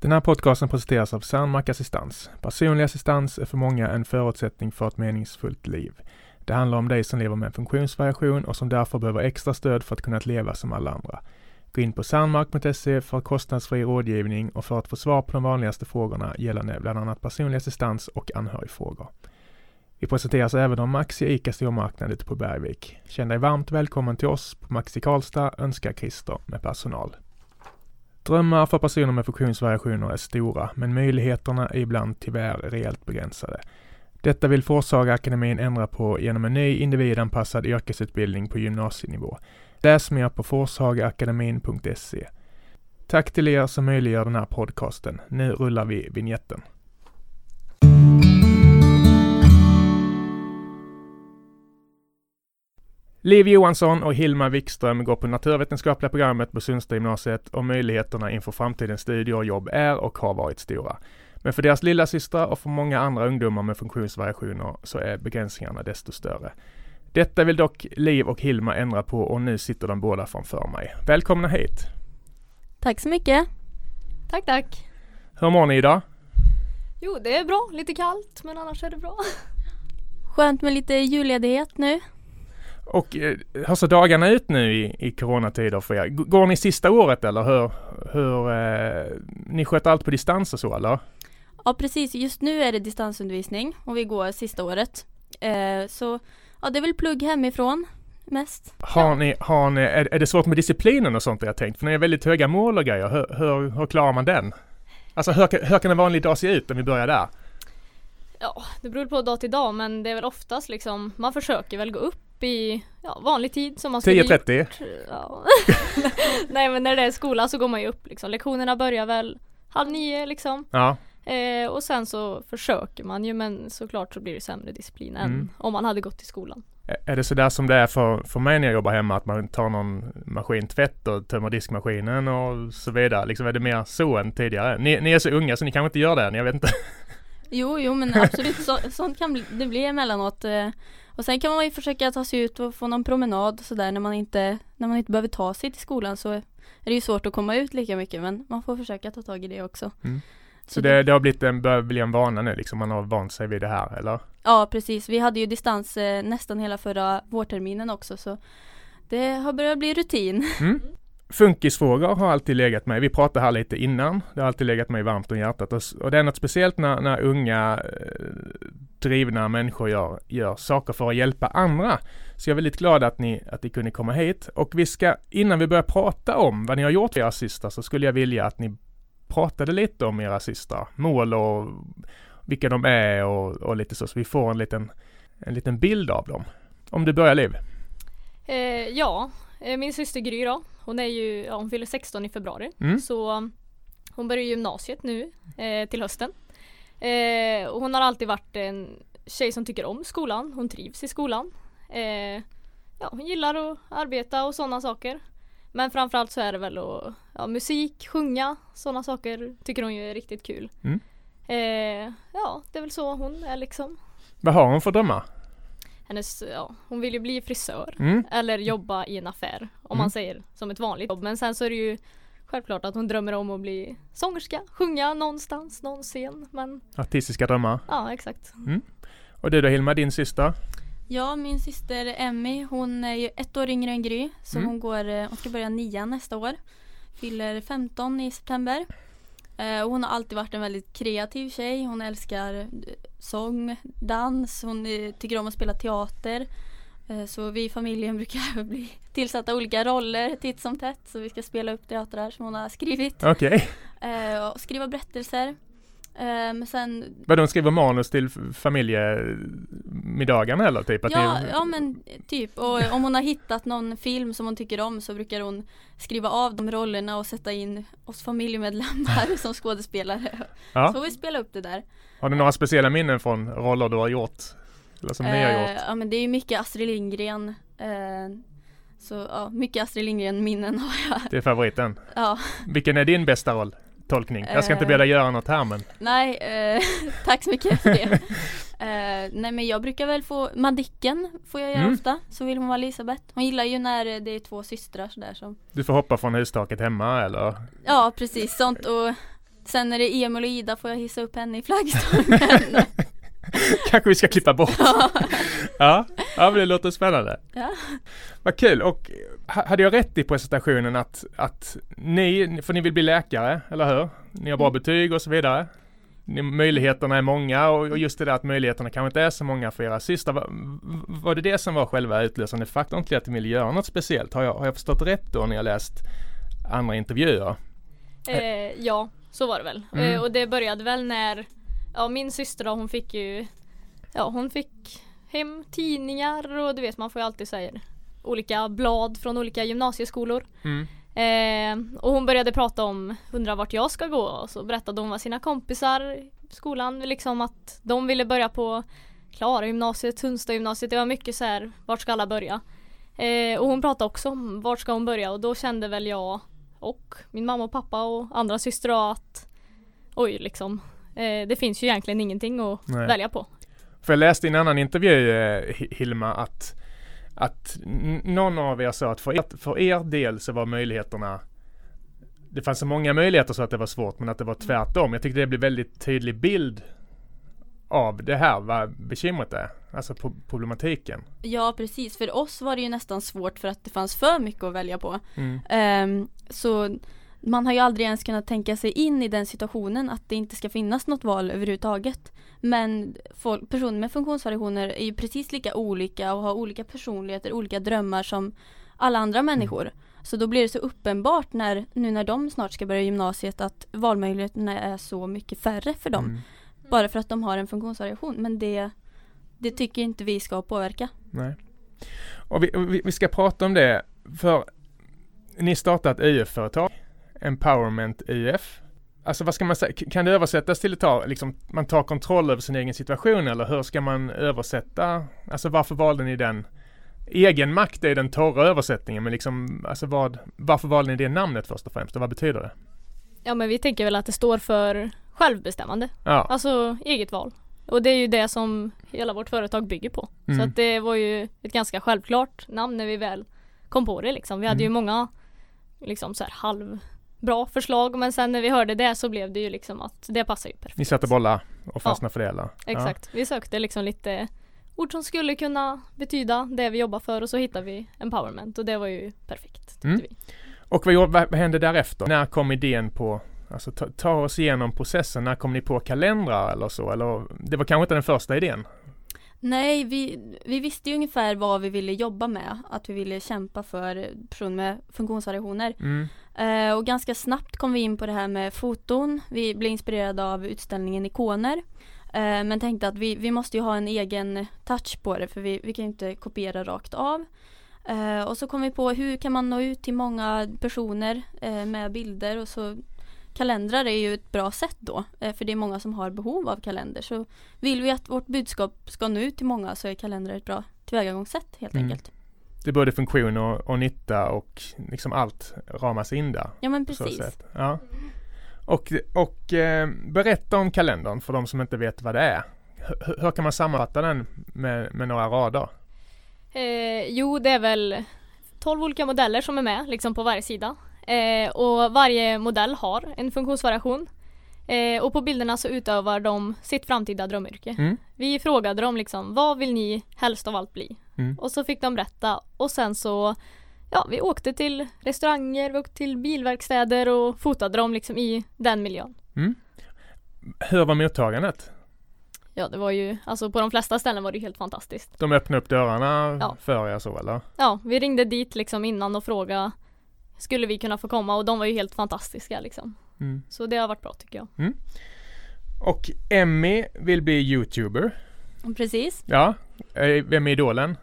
Den här podcasten presenteras av Cernmark Assistans. Personlig assistans är för många en förutsättning för ett meningsfullt liv. Det handlar om dig som lever med en funktionsvariation och som därför behöver extra stöd för att kunna leva som alla andra. Gå in på cernmark.se för kostnadsfri rådgivning och för att få svar på de vanligaste frågorna gällande bland annat personlig assistans och anhörigfrågor. Vi presenteras även av Maxi ICA stormarknad ute på Bergvik. Känn dig varmt välkommen till oss på Maxi Karlstad önskar Christer med personal. Drömmar för personer med funktionsvariationer är stora, men möjligheterna är ibland tyvärr rejält begränsade. Detta vill Forshagaakademin ändra på genom en ny individanpassad yrkesutbildning på gymnasienivå. Läs mer på forshagaakademin.se. Tack till er som möjliggör den här podcasten. Nu rullar vi vignetten. Liv Johansson och Hilma Wikström går på naturvetenskapliga programmet på Sundströmgymnasiet och möjligheterna inför framtidens studier och jobb är och har varit stora. Men för deras lilla systrar och för många andra ungdomar med funktionsvariationer så är begränsningarna desto större. Detta vill dock Liv och Hilma ändra på och nu sitter de båda framför mig. Välkomna hit! Tack så mycket. Tack, tack. Hur mår ni idag? Jo, det är bra. Lite kallt, men annars är det bra. Skönt med lite julledighet nu. Och eh, hur ser dagarna ut nu i, i coronatider för er? Går ni sista året eller hur? hur eh, ni sköter allt på distans och så eller? Ja precis, just nu är det distansundervisning och vi går sista året. Eh, så ja, det är väl plugg hemifrån mest. Har ni, har ni, är, är det svårt med disciplinen och sånt jag tänkt? För ni har väldigt höga mål och grejer. Hur, hur, hur klarar man den? Alltså hur, hur kan en vanlig dag se ut om vi börjar där? Ja, det beror på dag till dag, men det är väl oftast liksom, man försöker väl gå upp i ja, vanlig tid som man skulle 10.30? gjort. Ja. Nej men när det är skola så går man ju upp liksom. Lektionerna börjar väl halv nio liksom. Ja. Eh, och sen så försöker man ju men såklart så blir det sämre disciplin än Mm. om man hade gått i skolan. Är det sådär som det är för, för mig när jag jobbar hemma? Att man tar någon maskintvätt och tömmer diskmaskinen och så vidare? Liksom är det mer så än tidigare? Ni, ni är så unga så ni kanske inte gör det än, jag vet inte. Jo, jo men absolut, så, sånt kan bli, det bli emellanåt. Eh, och sen kan man ju försöka ta sig ut och få någon promenad och sådär när man inte, när man inte behöver ta sig till skolan så är det ju svårt att komma ut lika mycket men man får försöka ta tag i det också. Mm. Så det, det har blivit en, börjar bli en vana nu liksom, man har vant sig vid det här eller? Ja precis, vi hade ju distans eh, nästan hela förra vårterminen också så det har börjat bli rutin. Mm. Funkisfrågor har alltid legat mig. Vi pratade här lite innan. Det har alltid legat mig varmt om hjärtat. Och, och det är något speciellt när, när unga eh, drivna människor gör, gör saker för att hjälpa andra. Så jag är väldigt glad att ni, att ni kunde komma hit. Och vi ska, innan vi börjar prata om vad ni har gjort för era systrar, så skulle jag vilja att ni pratade lite om era systrar. Mål och vilka de är och, och lite så, så vi får en liten, en liten bild av dem. Om du börjar Liv. Eh, ja, eh, min syster Gry då, hon är ju, ja, hon fyller 16 i februari. Mm. Så hon börjar gymnasiet nu eh, till hösten. Eh, och hon har alltid varit en tjej som tycker om skolan, hon trivs i skolan. Eh, ja, hon gillar att arbeta och sådana saker. Men framförallt så är det väl att, ja, musik, sjunga, sådana saker tycker hon ju är riktigt kul. Mm. Eh, ja, det är väl så hon är liksom. Vad har hon för drömmar? Hennes, ja, hon vill ju bli frisör. Mm. Eller jobba i en affär om Mm. man säger som ett vanligt jobb. Men sen så är det ju självklart att hon drömmer om att bli sångerska, sjunga någonstans, någon scen. Men Artistiska drömmar. ja, exakt. Och du då Hilma, din syster? Ja, min syster Emmy, hon är ju ett år yngre än Gry. Så Mm. hon går, eh, hon ska börja nian nästa år. Fyller 15 i september. Eh, och hon har alltid varit en väldigt kreativ tjej. Hon älskar eh, sång, dans, hon eh, tycker om att spela teater. Eh, så vi i familjen brukar bli tillsatta olika roller titt som tätt. Så vi ska spela upp teatrar som hon har skrivit. Okej. Eh, och skriva berättelser. Eh, men sen Vadå, hon skriver manus till familjemiddagarna eller typ? Att Ja, ni... ja men typ. Och om hon har hittat någon film som hon tycker om så brukar hon skriva av de rollerna och sätta in oss familjemedlemmar som skådespelare. Så Ja. får vi spela upp det där. Har du några speciella minnen från roller du har gjort? Eller som ni har Eh, gjort? Ja men det är ju mycket Astrid Lindgren. Eh, så ja, mycket Astrid Lindgren minnen har jag. Det är favoriten. Ja, Vilken är din bästa roll? Tolkning? Jag ska inte Eh. be dig göra något här men... nej, eh, tack så mycket för det. Eh, nej men jag brukar väl få, Madicken får jag göra Mm. ofta. Så vill hon vara Elisabeth. Hon gillar ju när det är två systrar sådär som Du får hoppa från hustaket hemma eller? Ja precis, sånt och Sen när det är Emil och Ida får jag hissa upp henne i flaggstången. Kanske vi ska klippa bort. ja. Ja, men det låter spännande. Ja. Vad kul och ha- hade jag rätt i presentationen att, att ni, för ni vill bli läkare, eller hur? Ni har bra Mm. betyg och så vidare. Ni, möjligheterna är många och, och just det där att möjligheterna kanske inte är så många för era systrar. Var, var det det som var själva utlösande faktorn till att ni ville göra något speciellt? Har jag, har jag förstått rätt då när jag läst andra intervjuer? Eh, ja, så var det väl. Mm. Eh, och det började väl när, ja min syster då, hon fick ju, ja hon fick hem tidningar och du vet man får ju alltid säga olika blad från olika gymnasieskolor. Mm. Eh, och hon började prata om, undra vart jag ska gå och så berättade hon vad sina kompisar i skolan, liksom att de ville börja på Klara gymnasiet, Tunsta gymnasiet, det var mycket så här, vart ska alla börja? Eh, och hon pratade också om vart ska hon börja och då kände väl jag och min mamma och pappa och andra systrar att oj liksom, det finns ju egentligen ingenting att Nej. välja på. För jag läste i en annan intervju, eh, Hi- Hilma, att, att någon av er sa att för er, för er del så var möjligheterna det fanns så många möjligheter så att det var svårt men att det var tvärtom. Jag tyckte det blev väldigt tydlig bild av det här, vad bekymret är. Alltså pro- problematiken. ja precis, för oss var det ju nästan svårt för att det fanns för mycket att välja på. Mm. Ehm, så man har ju aldrig ens kunnat tänka sig in i den situationen att det inte ska finnas något val överhuvudtaget. Men folk, personer med funktionsvariationer är ju precis lika olika och har olika personligheter, olika drömmar som alla andra människor. Så då blir det så uppenbart när, nu när de snart ska börja gymnasiet att valmöjligheterna är så mycket färre för dem. Mm. Bara för att de har en funktionsvariation. Men det, det tycker inte vi ska påverka. Nej. Och vi, vi, ska prata om det för ni startat ett UF-företag, Empowerment UF. Alltså vad ska man säga, kan det översättas till att ta, liksom, man tar kontroll över sin egen situation eller hur ska man översätta, alltså varför valde ni den? Egen makt är den torra översättningen men liksom, alltså vad, varför valde ni det namnet först och främst och vad betyder det? Ja men vi tänker väl att det står för självbestämmande. Ja, Alltså eget val. Och det är ju det som hela vårt företag bygger på. Så Mm. att det var ju ett ganska självklart namn när vi väl kom på det liksom. Vi hade ju Mm. många liksom så här halvbra förslag men sen när vi hörde det så blev det ju liksom att det passar ju perfekt. ni satte bollar och fastnade för det eller? Exakt. Vi sökte liksom lite ord som skulle kunna betyda det vi jobbar för och så hittade vi empowerment och det var ju perfekt. tyckte Mm. vi. Och vad, vad hände därefter? När kom idén på, alltså ta, ta oss igenom processen, när kom ni på kalendrar eller så? Eller det var kanske inte den första idén? Nej, vi, vi visste ju ungefär vad vi ville jobba med. Att vi ville kämpa för personer med funktionsvariationer. Mm. Eh, och ganska snabbt kom vi in på det här med foton. Vi blev inspirerade av utställningen Ikoner. Eh, men tänkte att vi, vi måste ju ha en egen touch på det för vi, vi kan ju inte kopiera rakt av. Eh, och så kom vi på hur kan man nå ut till många personer eh, med bilder och så kalendrar är ju ett bra sätt då. Eh, för det är många som har behov av kalender. Så vill vi att vårt budskap ska nå ut till många så är kalendrar ett bra tillvägagångssätt helt Mm. enkelt. Det är både funktion och, och nytta och liksom allt ramas in där. Ja men precis. Ja. Och, och eh, berätta om kalendern för de som inte vet vad det är. Hur, hur kan man sammanfatta den med, med några rader? Eh, jo, det är väl 12 olika modeller som är med liksom på varje sida. Eh, och varje modell har en funktionsvariation. Eh, och på bilderna så utövar de sitt framtida drömyrke. Mm. Vi frågade dem liksom, vad vill ni helst av allt bli? Mm. Och så fick de berätta och sen så Ja, vi åkte till restauranger, vi åkte till bilverkstäder och fotade dem liksom i den miljön. Hur var mottagandet? Ja, det var ju, alltså på de flesta ställen var det helt fantastiskt. De öppnade upp dörrarna Ja. för er så eller? Ja, vi ringde dit liksom innan och frågade Skulle vi kunna få komma och de var ju helt fantastiska liksom. Mm. Så det har varit bra tycker jag. Och Emmy vill bli youtuber. Precis. Ja, Eh, vem är idolen?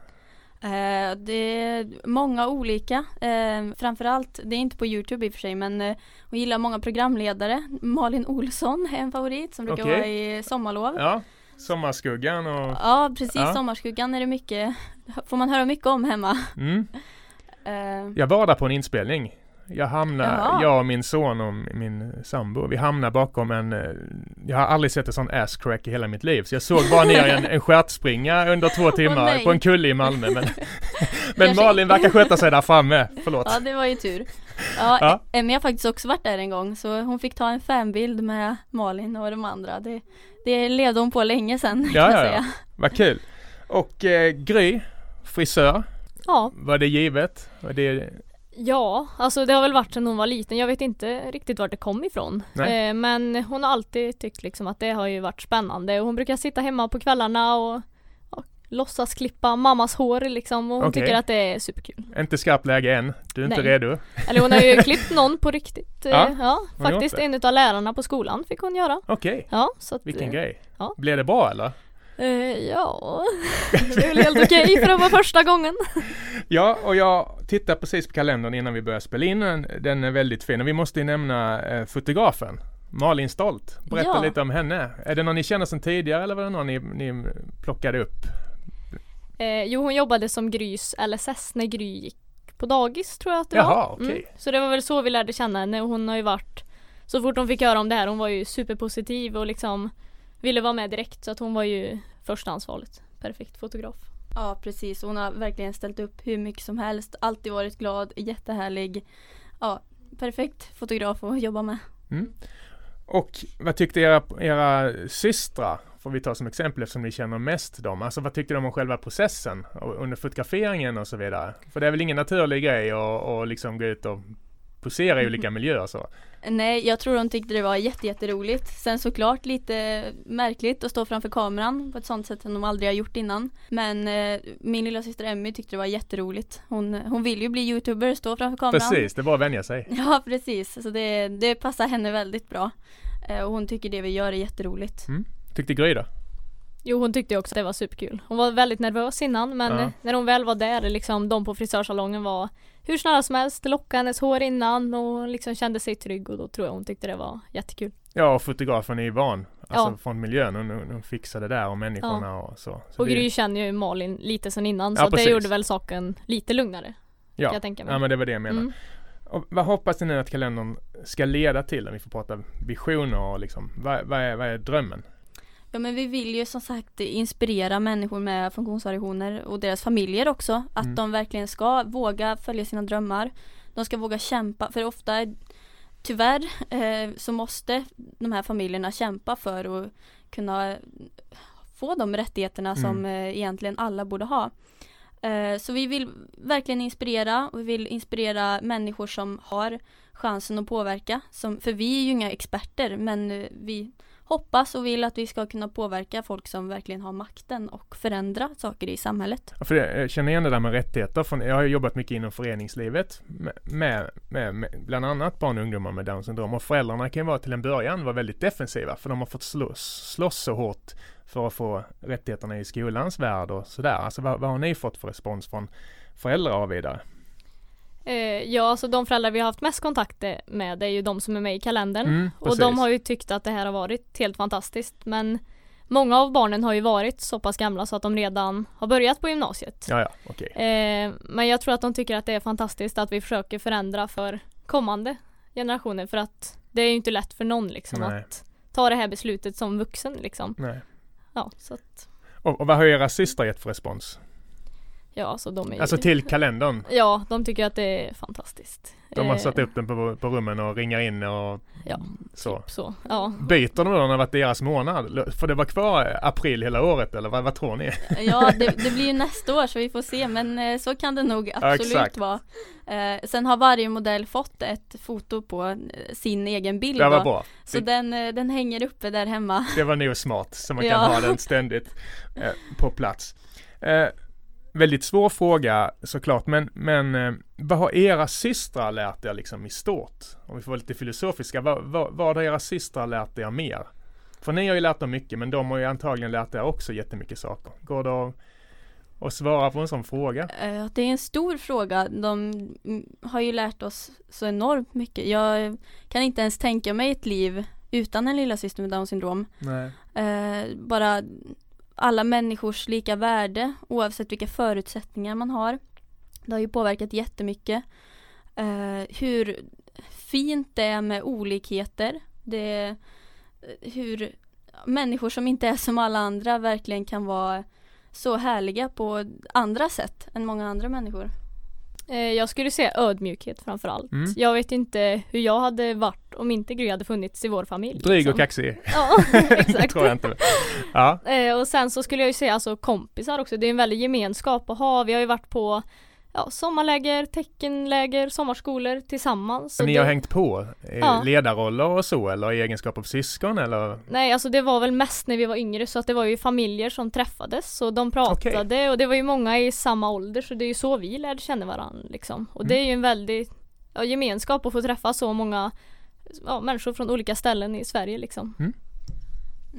Eh, det är många olika. Eh, framförallt, det är inte på Youtube i och för sig men eh, hon gillar många programledare. Malin Olsson är en favorit som brukar Okej. vara i Sommarlov. Ja, Ja, Sommarskuggan och... precis. Ja. Sommarskuggan är det mycket, får man höra mycket om hemma. Mm. Eh, Jag var där på en inspelning. Jag hamnade, Jaha. jag och min son och min sambo, vi hamnade bakom en, eh, jag har aldrig sett en sån ass crack i hela mitt liv. Så jag såg bara ner en, en stjärtspringa under två timmar nej. på en kulle i Malmö. Men, men Malin verkar sköta sig där framme, förlåt. ja, det var ju tur. Ja, Ja. Emmy har faktiskt också varit där en gång så hon fick ta en fanbild med Malin och de andra. Det, det levde hon på länge sedan Ja, kan jag ja, ja. säga. Vad kul. Och eh, Gry, frisör, Ja, var det givet? Var det, ja, alltså det har väl varit sedan hon var liten. Jag vet inte riktigt vart det kom ifrån. Eh, men hon har alltid tyckt liksom att det har ju varit spännande. Och hon brukar sitta hemma på kvällarna och ja, låtsas klippa mammas hår liksom. Och hon Okej. tycker att det är superkul. inte skarpt läge än. Du är inte Nej. redo? Eller hon har ju klippt någon på riktigt. Eh, Ja, ja, faktiskt en utav lärarna på skolan fick hon göra. Okej, Ja, så att, vilken eh, grej. ja. Blev det bra eller? Eh, ja, det är väl helt okej för att vara första gången. Ja, och jag tittar precis på kalendern innan vi börjar spela in den. Den är väldigt fin och vi måste ju nämna eh, fotografen. Malin Stolt. Berätta Ja. lite om henne. Är det någon ni känner sedan tidigare eller var det någon ni, ni plockade upp? Eh, jo, hon jobbade som Grys LSS när Gry gick på dagis tror jag att det Jaha, var. okej. Så det var väl så vi lärde känna henne och hon har ju varit Så fort hon fick höra om det här, hon var ju superpositiv och liksom Ville vara med direkt så att hon var ju första ansvaret. Perfekt fotograf. Ja precis, hon har verkligen ställt upp hur mycket som helst, alltid varit glad, jättehärlig. Ja, perfekt fotograf att jobba med. Mm. Och vad tyckte era, era systrar, får vi ta som exempel eftersom ni känner mest dem, alltså vad tyckte de om själva processen under fotograferingen och så vidare? För det är väl ingen naturlig grej att liksom gå ut och posera i olika miljöer så? Nej, jag tror de tyckte det var jätte, jätteroligt. Sen såklart lite märkligt att stå framför kameran på ett sånt sätt som de aldrig har gjort innan. Men eh, min lilla syster Emmy tyckte det var jätteroligt. Hon, hon vill ju bli youtuber, stå framför kameran. Precis, det är bara att vänja sig. Ja, precis. Så det, det passar henne väldigt bra. Eh, och hon tycker det vi gör är jätteroligt. Tyckte Gry då? Jo hon tyckte också att det var superkul. Hon var väldigt nervös innan men Ja. när hon väl var där, liksom de på frisörsalongen var hur snälla som helst, lockade hennes hår innan och liksom kände sig trygg och då tror jag hon tyckte det var jättekul. Ja, och fotografen är ju van. Alltså Ja. från miljön. Hon, hon fixade det där och människorna och så. så Och det- Gry känner ju Malin lite sen innan Ja, så det gjorde väl saken lite lugnare. ja. jag tänka mig. ja, men det var det jag menade. Mm. Och vad hoppas ni nu att kalendern ska leda till? Om vi får prata visioner och liksom, vad, vad, är, vad är drömmen? Ja men vi vill ju som sagt inspirera människor med funktionsvariationer och deras familjer också. Att Mm. de verkligen ska våga följa sina drömmar. De ska våga kämpa för ofta Tyvärr eh, så måste de här familjerna kämpa för att kunna få de rättigheterna Mm. som eh, egentligen alla borde ha. Eh, så vi vill verkligen inspirera och vi vill inspirera människor som har chansen att påverka. Som, för vi är ju inga experter men eh, vi hoppas och vill att vi ska kunna påverka folk som verkligen har makten och förändra saker i samhället. Ja, För jag eh, känner igen det där med rättigheter. Från, jag har ju jobbat mycket inom föreningslivet med, med, med, med bland annat barn och ungdomar med Downs syndrom. Och föräldrarna kan ju vara till en början vara väldigt defensiva för de har fått slåss, slåss så hårt för att få rättigheterna i skolans värld och sådär. Alltså vad, vad har ni fått för respons från föräldrar och vidare? Eh, ja, alltså de föräldrar vi har haft mest kontakt med är ju de som är med i kalendern. Mm, och de har ju tyckt att det här har varit helt fantastiskt men Många av barnen har ju varit så pass gamla så att de redan har börjat på gymnasiet. Ja, ja, okej. Eh, men jag tror att de tycker att det är fantastiskt att vi försöker förändra för kommande generationer för att det är ju inte lätt för någon liksom Nej. att ta det här beslutet som vuxen liksom. Nej. Ja, så att, Och, och vad har era systrar gett för respons? Ja så de är Alltså till kalendern? Ja, de tycker att det är fantastiskt. De har Eh, satt upp den på, på rummen och ringar in och Ja, så. Så, ja. Byter de då när det varit deras månad? Får det vara kvar april hela året eller vad, vad tror ni? Ja, det, det blir ju nästa år så vi får se men eh, så kan det nog absolut exakt. vara. Eh, sen har varje modell fått ett foto på eh, sin egen bild Det var då. bra. Så den, eh, den hänger uppe där hemma. Det var nog smart så man kan Ja. ha den ständigt eh, på plats. Eh, väldigt svår fråga såklart men, men eh, vad har era systrar lärt er liksom i stort? Om vi får vara lite filosofiska, vad, vad, vad har era systrar lärt er mer? För ni har ju lärt dem mycket men de har ju antagligen lärt er också jättemycket saker. Går det att, att svara på en sån fråga? Eh, Det är en stor fråga. De har ju lärt oss så enormt mycket. Jag kan inte ens tänka mig ett liv utan en lilla syster med Downs syndrom. Nej. Eh, bara alla människors lika värde oavsett vilka förutsättningar man har. Det har ju påverkat jättemycket. Eh, hur fint det är med olikheter. Det är hur människor som inte är som alla andra verkligen kan vara så härliga på andra sätt än många andra människor. Eh, jag skulle säga ödmjukhet framförallt. Mm. Jag vet inte hur jag hade varit om inte Gry hade funnits i vår familj. Dryg och liksom. kaxig. Ja, exakt. tror jag inte. Ja, Eh, och sen så skulle jag ju säga alltså kompisar också. Det är en väldig gemenskap att ha. Vi har ju varit på ja, sommarläger, teckenläger, sommarskolor tillsammans. Så ni det, har hängt på eh, Ja. ledarroller och så eller i egenskap av syskon eller? Nej, alltså det var väl mest när vi var yngre så att det var ju familjer som träffades och de pratade och det var ju många i samma ålder så det är ju så vi lärde känna varandra liksom. Och det är Mm. ju en väldig ja, gemenskap att få träffa så många ja, människor från olika ställen i Sverige liksom.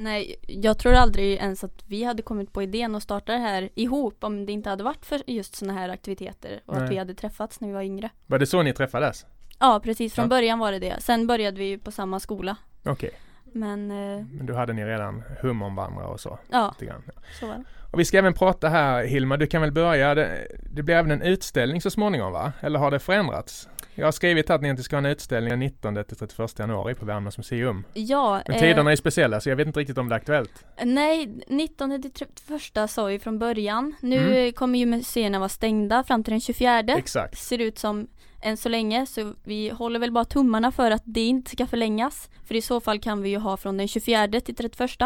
Nej, jag tror aldrig ens att vi hade kommit på idén att starta det här ihop om det inte hade varit för just sådana här aktiviteter och Nej. att vi hade träffats när vi var yngre. Var det så ni träffades? Ja, precis. Från Ja. början var det det. Sen började vi på samma skola. Okej, Men eh, men då hade ni redan hum om varandra och så? ja, Lite grann. så var det. Och vi ska även prata här, Hilma, du kan väl börja. Det, det blir även en utställning så småningom va? Eller har det förändrats? Jag har skrivit att ni inte ska ha en utställning den 19 till 31 januari på Värmlands museum. Ja, Men eh, tiderna är speciella så jag vet inte riktigt om det är aktuellt. nej, 19 till 31 sa vi från början. Nu Mm. eh, kommer ju museerna vara stängda fram till den 24. Exakt. Ser ut som än så länge, så vi håller väl bara tummarna för att det inte ska förlängas. För i så fall kan vi ju ha från den 24 till 31.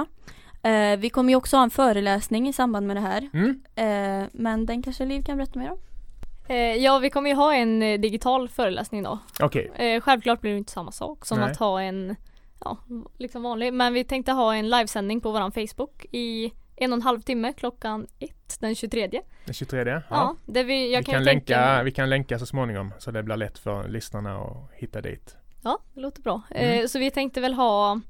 Eh, vi kommer ju också ha en föreläsning i samband med det här. Mm? Eh, men den kanske Liv kan berätta mer om? Eh, ja, vi kommer ju ha en eh, digital föreläsning då. Okej, Eh, självklart blir det inte samma sak som Nej. att ha en ja, liksom vanlig. Men vi tänkte ha en livesändning på våran Facebook i en och en halv timme klockan ett den 23. den 23. Ja. Ja, där vi, jag vi, kan, kan länka, vi kan länka så småningom så det blir lätt för lyssnarna att hitta dit. Ja, det låter bra. Mm. Så vi tänkte väl ha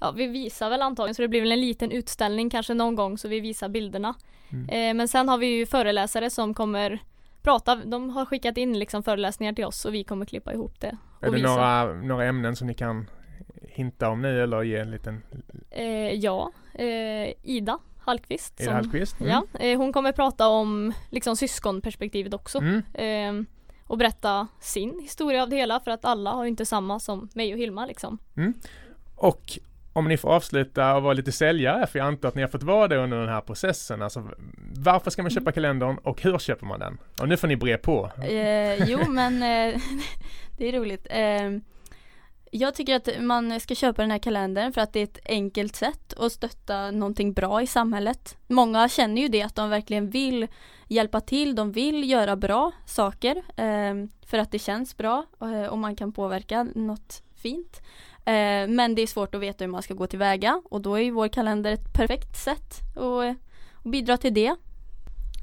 Ja, vi visar väl antagligen så det blir väl en liten utställning kanske någon gång så vi visar bilderna. Mm. Eh, men sen har vi ju föreläsare som kommer prata, de har skickat in liksom föreläsningar till oss och vi kommer klippa ihop det. Är det visa. några, några ämnen som ni kan hinta om nu eller ge en liten Eh, ja, eh, Ida Hallqvist. Ida Hallqvist? Mm. Ja, eh, hon kommer prata om liksom syskonperspektivet också. Mm. Eh, och berätta sin historia av det hela för att alla har ju inte samma som mig och Hilma liksom. Och om ni får avsluta och vara lite säljare, för jag antar att ni har fått vara det under den här processen. Alltså, varför ska man köpa kalendern och hur köper man den? Och nu får ni bre på. Eh, jo men eh, det är roligt. Eh, jag tycker att man ska köpa den här kalendern för att det är ett enkelt sätt att stötta någonting bra i samhället. Många känner ju det att de verkligen vill hjälpa till, de vill göra bra saker eh, för att det känns bra eh, och man kan påverka något fint. Eh, men det är svårt att veta hur man ska gå tillväga och då är ju vår kalender ett perfekt sätt att, att bidra till det.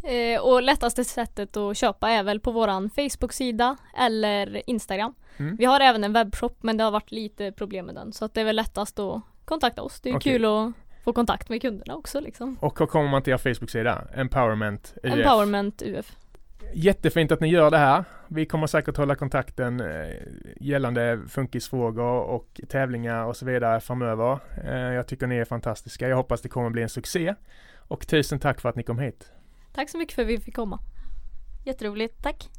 Eh, och lättaste sättet att köpa är väl på våran Facebook-sida eller Instagram. Mm. Vi har även en webbshop men det har varit lite problem med den så att det är väl lättast att kontakta oss. Det är Okej. kul att få kontakt med kunderna också liksom. Och hur kommer man till er Facebook-sida? Empowerment UF. Empowerment UF. Jättefint att ni gör det här. Vi kommer säkert hålla kontakten eh, gällande funkisfrågor och tävlingar och så vidare framöver. Eh, jag tycker ni är fantastiska. Jag hoppas det kommer bli en succé. Och tusen tack för att ni kom hit. Tack så mycket för att vi fick komma. Jätteroligt, tack!